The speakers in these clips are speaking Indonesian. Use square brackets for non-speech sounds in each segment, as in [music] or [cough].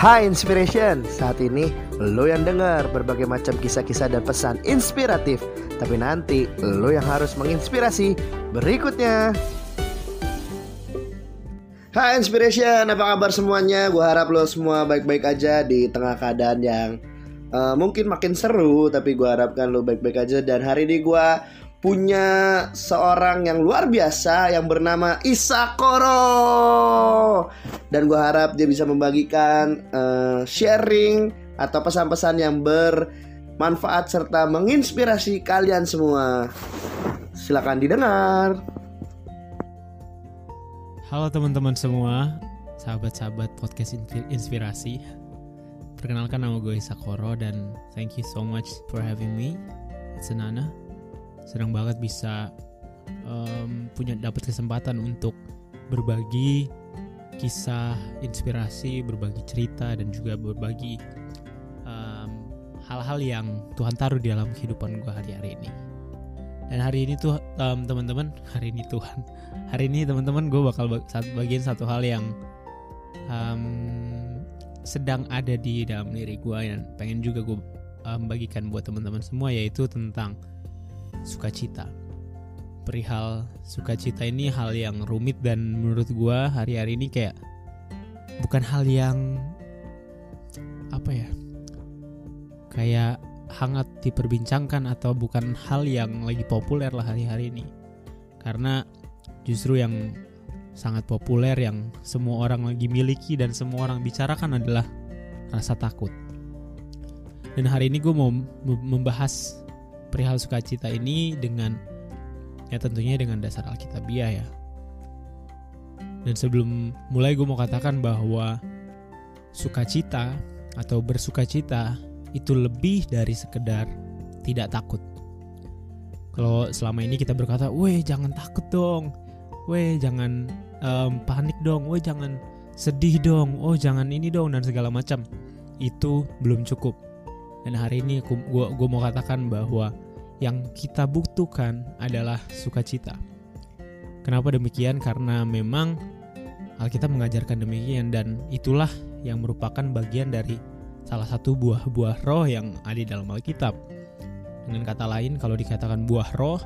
Hai Inspiration, saat ini lo yang dengar berbagai macam kisah-kisah dan pesan inspiratif. Tapi nanti lo yang harus menginspirasi berikutnya. Hai Inspiration, apa kabar semuanya? Gue harap lo semua baik-baik aja di tengah keadaan yang uh, mungkin makin seru Tapi gue harapkan lo baik-baik aja. Dan hari ini gue punya seorang yang luar biasa yang bernama Isakoro dan gue harap dia bisa membagikan uh, sharing atau pesan-pesan yang bermanfaat serta menginspirasi kalian semua. Silakan didengar. Halo teman-teman semua, sahabat-sahabat podcast inspirasi. Perkenalkan nama gue Isakoro dan thank you so much for having me. It's an senang banget bisa um, punya dapat kesempatan untuk berbagi kisah inspirasi berbagi cerita dan juga berbagi hal-hal yang Tuhan taruh di dalam kehidupan gue hari-hari ini. Dan hari ini tuh um, teman-teman hari ini Tuhan hari ini teman-teman gue bakal bagian satu hal yang um, sedang ada di dalam diri gue dan pengen juga gue um, bagikan buat teman-teman semua yaitu tentang sukacita. Perihal sukacita ini hal yang rumit dan menurut gue hari-hari ini kayak bukan hal yang apa ya kayak hangat diperbincangkan atau bukan hal yang lagi populer lah hari-hari ini karena justru yang sangat populer yang semua orang lagi miliki dan semua orang bicarakan adalah rasa takut dan hari ini gue mau membahas perihal sukacita ini dengan ya tentunya dengan dasar Alkitabiah ya. Dan sebelum mulai gue mau katakan bahwa sukacita atau bersukacita itu lebih dari sekedar tidak takut. Kalau selama ini kita berkata, "Weh, jangan takut dong. Weh, jangan um, panik dong. Weh, jangan sedih dong. Oh, jangan ini dong dan segala macam." Itu belum cukup dan hari ini gue mau katakan bahwa yang kita butuhkan adalah sukacita. Kenapa demikian? Karena memang Alkitab mengajarkan demikian dan itulah yang merupakan bagian dari salah satu buah-buah roh yang ada di dalam Alkitab. Dengan kata lain, kalau dikatakan buah roh,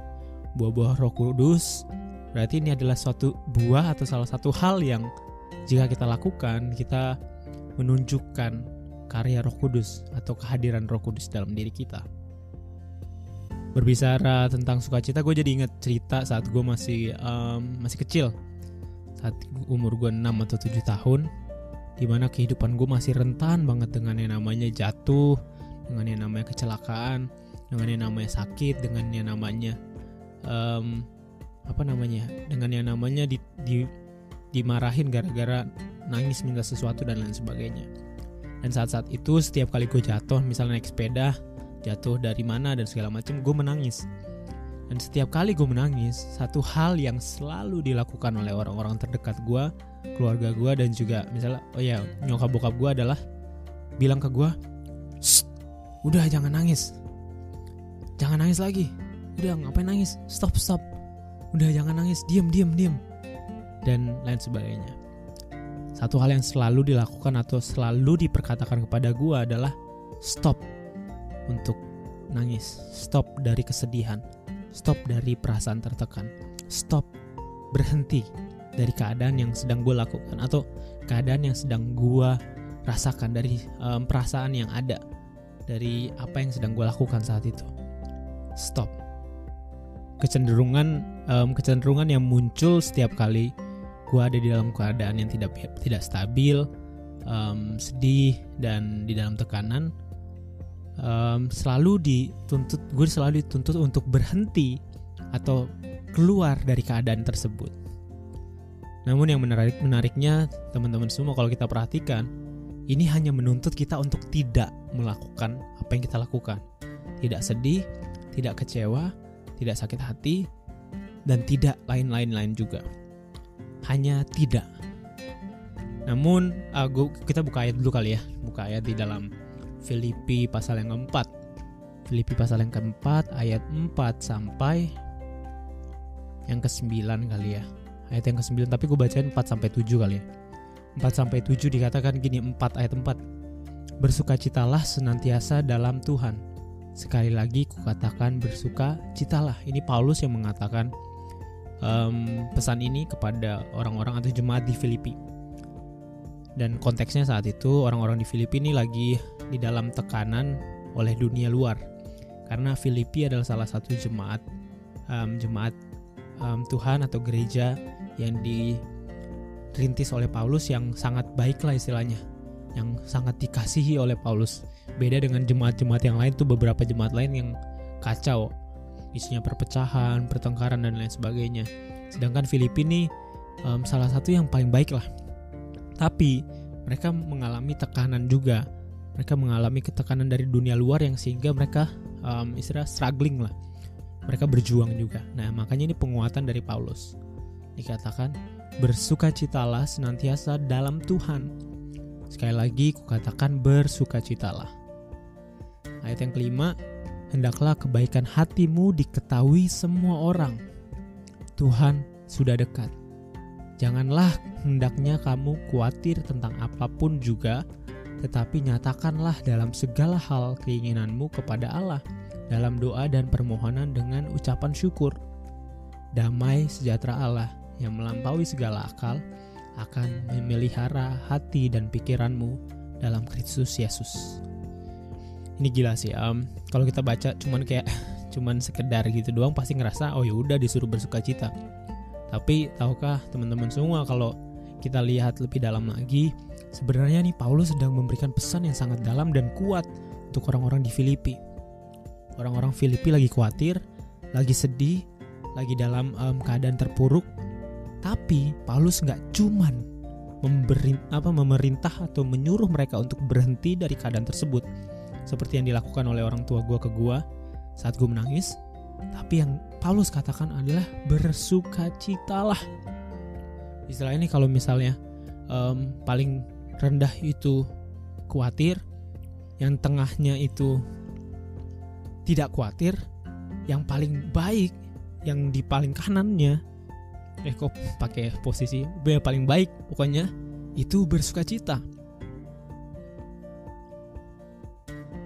buah-buah roh kudus, berarti ini adalah suatu buah atau salah satu hal yang jika kita lakukan, kita menunjukkan karya Roh Kudus atau kehadiran Roh Kudus dalam diri kita. Berbicara tentang sukacita, gue jadi inget cerita saat gue masih um, masih kecil, saat umur gue 6 atau 7 tahun, di mana kehidupan gue masih rentan banget dengan yang namanya jatuh, dengan yang namanya kecelakaan, dengan yang namanya sakit, dengan yang namanya um, apa namanya, dengan yang namanya di, di dimarahin gara-gara nangis minta sesuatu dan lain sebagainya dan saat-saat itu setiap kali gue jatuh misalnya naik sepeda jatuh dari mana dan segala macam gue menangis. Dan setiap kali gue menangis satu hal yang selalu dilakukan oleh orang-orang terdekat gue keluarga gue dan juga misalnya oh ya nyokap bokap gue adalah bilang ke gue udah jangan nangis. Jangan nangis lagi. Udah ngapain nangis? Stop stop. Udah jangan nangis. Diem diem diem. Dan lain sebagainya satu hal yang selalu dilakukan atau selalu diperkatakan kepada gue adalah stop untuk nangis, stop dari kesedihan, stop dari perasaan tertekan, stop berhenti dari keadaan yang sedang gue lakukan atau keadaan yang sedang gue rasakan dari um, perasaan yang ada dari apa yang sedang gue lakukan saat itu. Stop. Kecenderungan um, kecenderungan yang muncul setiap kali gue ada di dalam keadaan yang tidak tidak stabil, um, sedih dan di dalam tekanan, um, selalu dituntut gue selalu dituntut untuk berhenti atau keluar dari keadaan tersebut. Namun yang menarik menariknya teman-teman semua kalau kita perhatikan ini hanya menuntut kita untuk tidak melakukan apa yang kita lakukan. Tidak sedih, tidak kecewa, tidak sakit hati, dan tidak lain-lain lain juga hanya tidak. Namun uh, gua, kita buka ayat dulu kali ya, buka ayat di dalam Filipi pasal yang keempat. Filipi pasal yang keempat ayat 4 sampai yang ke-9 kali ya. Ayat yang ke-9 tapi gue bacain 4 sampai 7 kali ya. 4 sampai 7 dikatakan gini 4 ayat 4. Bersukacitalah senantiasa dalam Tuhan. Sekali lagi kukatakan bersuka citalah. Ini Paulus yang mengatakan um, pesan ini kepada orang-orang atau jemaat di Filipi. Dan konteksnya saat itu orang-orang di Filipi ini lagi di dalam tekanan oleh dunia luar. Karena Filipi adalah salah satu jemaat um, jemaat um, Tuhan atau gereja yang dirintis oleh Paulus yang sangat baik lah istilahnya, yang sangat dikasihi oleh Paulus. Beda dengan jemaat-jemaat yang lain tuh beberapa jemaat lain yang kacau, isinya perpecahan, pertengkaran dan lain sebagainya. Sedangkan Filipi ini um, salah satu yang paling baik lah tapi mereka mengalami tekanan juga. Mereka mengalami ketekanan dari dunia luar yang sehingga mereka um, istilah struggling lah. Mereka berjuang juga. Nah, makanya ini penguatan dari Paulus. Dikatakan, bersukacitalah senantiasa dalam Tuhan. Sekali lagi, kukatakan bersukacitalah. Ayat yang kelima, hendaklah kebaikan hatimu diketahui semua orang. Tuhan sudah dekat. Janganlah hendaknya kamu khawatir tentang apa pun juga, tetapi nyatakanlah dalam segala hal keinginanmu kepada Allah dalam doa dan permohonan dengan ucapan syukur. Damai sejahtera Allah yang melampaui segala akal akan memelihara hati dan pikiranmu dalam Kristus Yesus. Ini gila sih. Um, kalau kita baca cuman kayak [laughs] cuman sekedar gitu doang pasti ngerasa oh ya udah disuruh bersuka cita tapi tahukah teman-teman semua kalau kita lihat lebih dalam lagi, sebenarnya nih Paulus sedang memberikan pesan yang sangat dalam dan kuat untuk orang-orang di Filipi. Orang-orang Filipi lagi khawatir, lagi sedih, lagi dalam um, keadaan terpuruk. Tapi Paulus nggak cuman memberi, apa, memerintah atau menyuruh mereka untuk berhenti dari keadaan tersebut, seperti yang dilakukan oleh orang tua gue ke gue saat gue menangis, tapi yang Paulus katakan adalah bersukacitalah. Istilah ini kalau misalnya um, paling rendah itu khawatir, yang tengahnya itu tidak khawatir, yang paling baik, yang di paling kanannya, eh kok pakai posisi B paling baik, pokoknya itu bersukacita.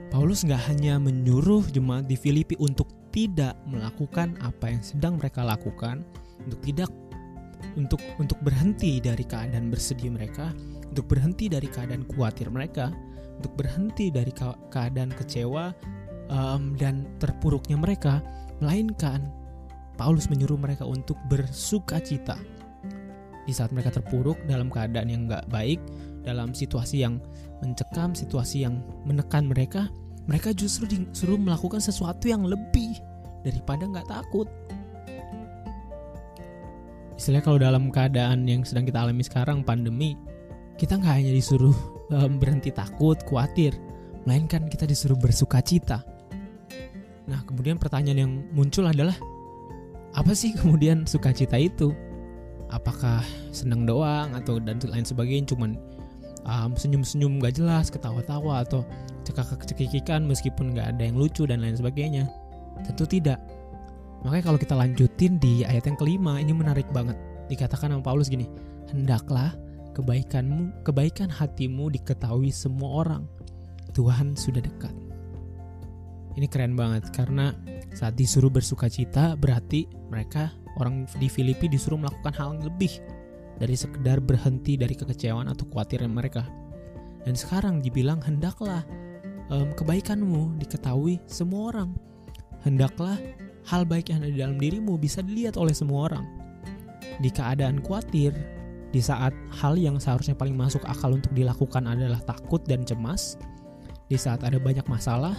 Paulus nggak hanya menyuruh jemaat di Filipi untuk tidak melakukan apa yang sedang mereka lakukan, untuk tidak untuk untuk berhenti dari keadaan bersedih mereka, untuk berhenti dari keadaan khawatir mereka, untuk berhenti dari keadaan kecewa um, dan terpuruknya mereka, melainkan Paulus menyuruh mereka untuk bersuka cita di saat mereka terpuruk dalam keadaan yang nggak baik, dalam situasi yang mencekam, situasi yang menekan mereka, mereka justru disuruh melakukan sesuatu yang lebih daripada nggak takut. Istilahnya kalau dalam keadaan yang sedang kita alami sekarang pandemi, kita nggak hanya disuruh um, berhenti takut, khawatir, melainkan kita disuruh bersuka cita. Nah, kemudian pertanyaan yang muncul adalah apa sih kemudian sukacita itu? Apakah senang doang atau dan lain sebagainya cuman um, senyum-senyum gak jelas, ketawa-tawa atau cekak-cekikikan meskipun gak ada yang lucu dan lain sebagainya. Tentu tidak. Makanya kalau kita lanjutin di ayat yang kelima ini menarik banget. Dikatakan sama Paulus gini, hendaklah kebaikanmu, kebaikan hatimu diketahui semua orang. Tuhan sudah dekat. Ini keren banget karena saat disuruh bersuka cita berarti mereka orang di Filipi disuruh melakukan hal yang lebih dari sekedar berhenti dari kekecewaan atau kekhawatiran mereka. Dan sekarang dibilang hendaklah um, kebaikanmu diketahui semua orang. Hendaklah hal baik yang ada di dalam dirimu bisa dilihat oleh semua orang. Di keadaan khawatir, di saat hal yang seharusnya paling masuk akal untuk dilakukan adalah takut dan cemas, di saat ada banyak masalah,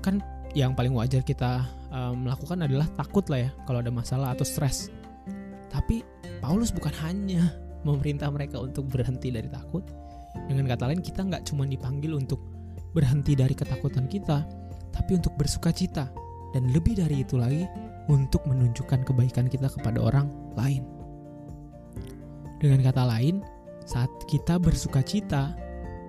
kan yang paling wajar kita um, melakukan adalah takut lah ya kalau ada masalah atau stres. Tapi Paulus bukan hanya [laughs] memerintah mereka untuk berhenti dari takut. Dengan kata lain, kita nggak cuma dipanggil untuk berhenti dari ketakutan kita, tapi untuk bersuka cita. Dan lebih dari itu lagi, untuk menunjukkan kebaikan kita kepada orang lain. Dengan kata lain, saat kita bersuka cita,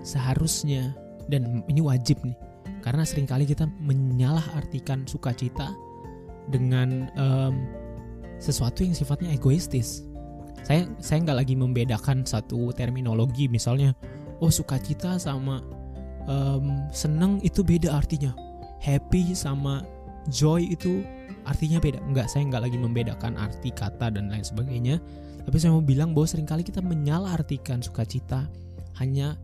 seharusnya, dan ini wajib nih, karena sering kali kita menyalahartikan sukacita dengan um, sesuatu yang sifatnya egoistis. Saya saya nggak lagi membedakan satu terminologi misalnya oh sukacita sama um, seneng itu beda artinya. Happy sama joy itu artinya beda. Enggak saya nggak lagi membedakan arti kata dan lain sebagainya. Tapi saya mau bilang bahwa sering kali kita menyalahartikan sukacita hanya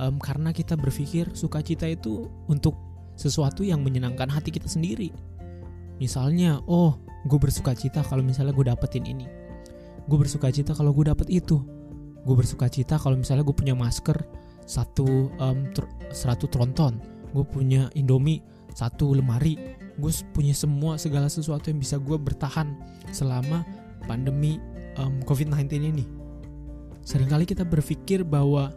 um, karena kita berpikir sukacita itu untuk sesuatu yang menyenangkan hati kita sendiri. Misalnya oh gue bersuka cita kalau misalnya gue dapetin ini. Gue bersuka cita kalau gue dapet itu. Gue bersuka cita kalau misalnya gue punya masker satu um, tr satu tronton. Gue punya indomie satu lemari. Gue punya semua segala sesuatu yang bisa gue bertahan selama pandemi um, covid-19 ini. Seringkali kita berpikir bahwa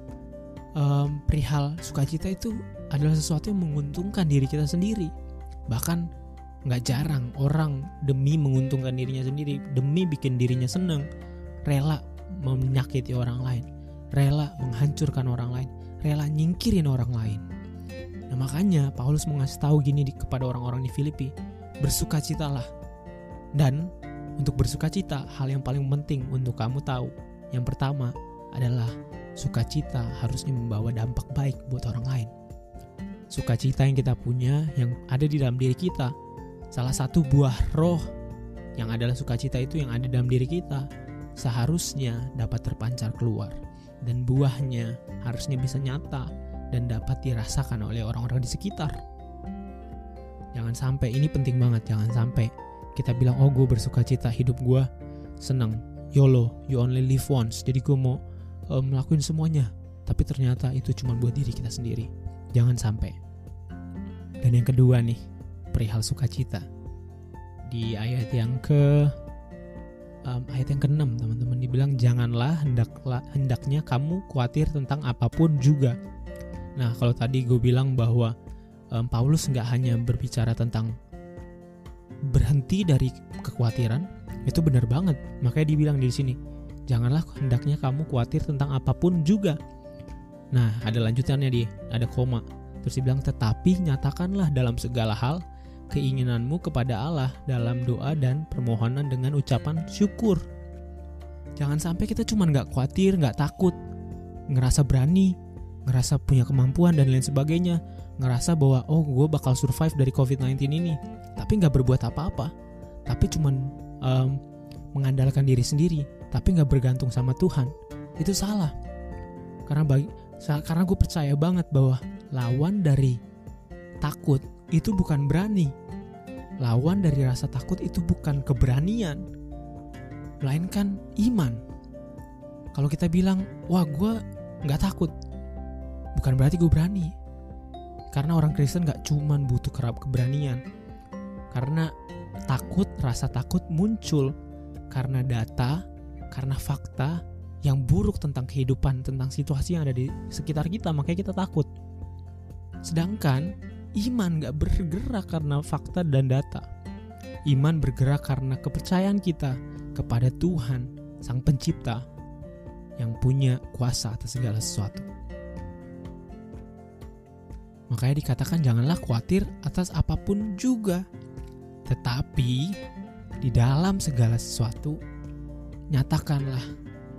um, perihal sukacita itu adalah sesuatu yang menguntungkan diri kita sendiri. Bahkan nggak jarang orang demi menguntungkan dirinya sendiri demi bikin dirinya seneng rela menyakiti orang lain rela menghancurkan orang lain rela nyingkirin orang lain. Nah makanya Paulus mau ngasih tahu gini di, kepada orang-orang di Filipi bersukacitalah. Dan untuk bersukacita hal yang paling penting untuk kamu tahu. Yang pertama adalah sukacita harusnya membawa dampak baik buat orang lain sukacita yang kita punya yang ada di dalam diri kita Salah satu buah roh yang adalah sukacita itu yang ada dalam diri kita seharusnya dapat terpancar keluar dan buahnya harusnya bisa nyata dan dapat dirasakan oleh orang-orang di sekitar. Jangan sampai ini penting banget, jangan sampai kita bilang oh gue bersuka cita hidup gue senang, YOLO, you only live once. Jadi gue mau um, semuanya, tapi ternyata itu cuma buat diri kita sendiri. Jangan sampai. Dan yang kedua nih, perihal sukacita di ayat yang ke um, ayat yang keenam teman-teman dibilang janganlah hendaklah hendaknya kamu khawatir tentang apa pun juga nah kalau tadi gue bilang bahwa um, Paulus nggak hanya berbicara tentang berhenti dari kekhawatiran itu benar banget makanya dibilang di sini janganlah hendaknya kamu khawatir tentang apa pun juga. Nah ada lanjutannya di ada koma. Terus dibilang tetapi nyatakanlah dalam segala hal keinginanmu kepada Allah dalam doa dan permohonan dengan ucapan syukur. Jangan sampai kita cuma nggak khawatir, nggak takut, ngerasa berani, ngerasa punya kemampuan dan lain sebagainya, ngerasa bahwa oh gue bakal survive dari COVID-19 ini, tapi nggak berbuat apa-apa, tapi cuma um, mengandalkan diri sendiri, tapi nggak bergantung sama Tuhan, itu salah. Karena bagi, karena gue percaya banget bahwa lawan dari takut itu bukan berani. Lawan dari rasa takut itu bukan keberanian, melainkan iman. Kalau kita bilang, wah gue nggak takut, bukan berarti gue berani. Karena orang Kristen nggak cuman butuh kerap keberanian. Karena takut, rasa takut muncul karena data, karena fakta yang buruk tentang kehidupan, tentang situasi yang ada di sekitar kita, makanya kita takut. Sedangkan Iman gak bergerak karena fakta dan data. Iman bergerak karena kepercayaan kita kepada Tuhan, Sang Pencipta, yang punya kuasa atas segala sesuatu. Makanya dikatakan janganlah khawatir atas apa pun juga. Tetapi di dalam segala sesuatu, nyatakanlah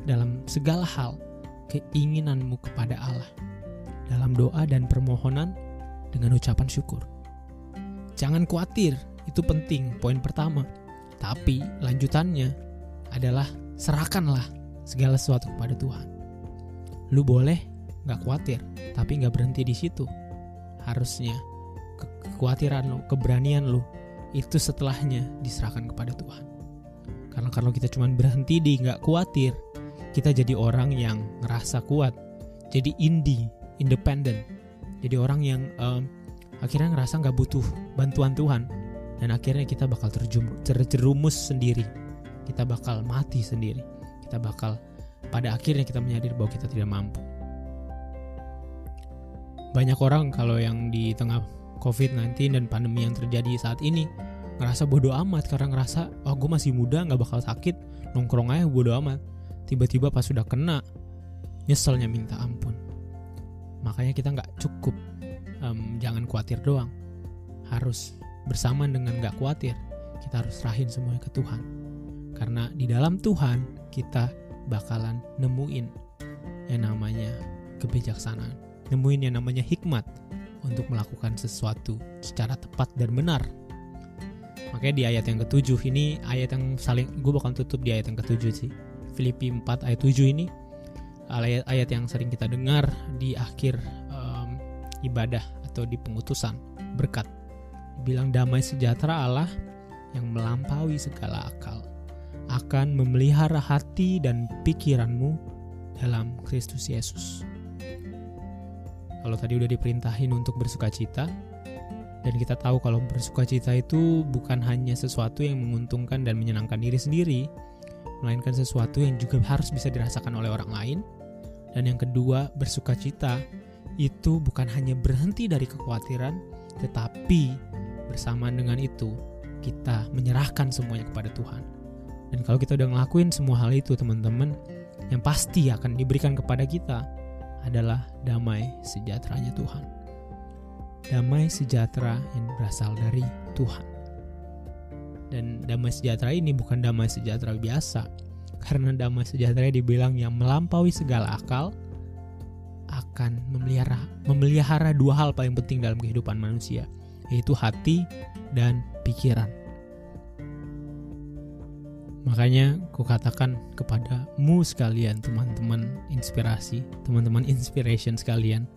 dalam segala hal keinginanmu kepada Allah. Dalam doa dan permohonan dengan ucapan syukur. Jangan khawatir, itu penting, poin pertama. Tapi lanjutannya adalah serahkanlah segala sesuatu kepada Tuhan. Lu boleh nggak khawatir, tapi nggak berhenti di situ. Harusnya ke kekhawatiran lu, keberanian lu, itu setelahnya diserahkan kepada Tuhan. Karena kalau kita cuma berhenti di nggak khawatir, kita jadi orang yang ngerasa kuat, jadi indie, independen, jadi orang yang um, akhirnya ngerasa nggak butuh bantuan Tuhan dan akhirnya kita bakal terjerumus sendiri kita bakal mati sendiri kita bakal pada akhirnya kita menyadari bahwa kita tidak mampu. Banyak orang kalau yang di tengah COVID-19 dan pandemi yang terjadi saat ini ngerasa bodoh amat karena ngerasa oh gue masih muda nggak bakal sakit nongkrong aja bodoh amat. Tiba-tiba pas sudah kena nyeselnya minta ampun. Makanya kita nggak cukup um, jangan khawatir doang. Harus bersamaan dengan nggak khawatir kita harus serahin semuanya ke Tuhan. Karena di dalam Tuhan kita bakalan nemuin yang namanya kebijaksanaan, nemuin yang namanya hikmat untuk melakukan sesuatu secara tepat dan benar. Makanya di ayat yang ketujuh ini ayat yang saling gue bakal tutup di ayat yang ketujuh sih. Filipi 4 ayat 7 ini ayat-ayat yang sering kita dengar di akhir um, ibadah atau di pengutusan berkat. Bilang damai sejahtera Allah yang melampaui segala akal akan memelihara hati dan pikiranmu dalam Kristus Yesus. Kalau tadi udah diperintahin untuk bersuka cita, dan kita tahu kalau bersuka cita itu bukan hanya sesuatu yang menguntungkan dan menyenangkan diri sendiri, melainkan sesuatu yang juga harus bisa dirasakan oleh orang lain. Dan yang kedua, bersuka cita itu bukan hanya berhenti dari kekhawatiran, tetapi bersamaan dengan itu kita menyerahkan semuanya kepada Tuhan. Dan kalau kita udah ngelakuin semua hal itu, teman-teman, yang pasti akan diberikan kepada kita adalah damai sejahteranya Tuhan. Damai sejahtera yang berasal dari Tuhan. Dan damai sejahtera ini bukan damai sejahtera biasa, karena damai sejahtera dibilang yang melampaui segala akal akan memelihara memelihara dua hal paling penting dalam kehidupan manusia, yaitu hati dan pikiran. Makanya ku katakan kepadamu sekalian teman-teman inspirasi, teman-teman inspiration sekalian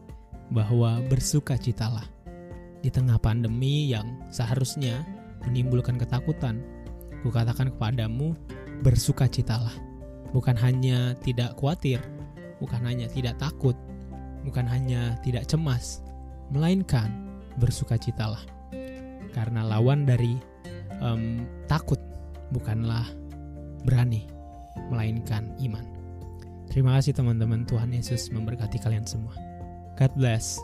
bahwa bersukacitalah di tengah pandemi yang seharusnya menimbulkan ketakutan. Ku katakan kepadamu bersukacitalah. Bukan hanya tidak khawatir, bukan hanya tidak takut, bukan hanya tidak cemas, melainkan bersukacitalah. Karena lawan dari um, takut bukanlah berani, melainkan iman. Terima kasih teman-teman, Tuhan Yesus memberkati kalian semua. God bless.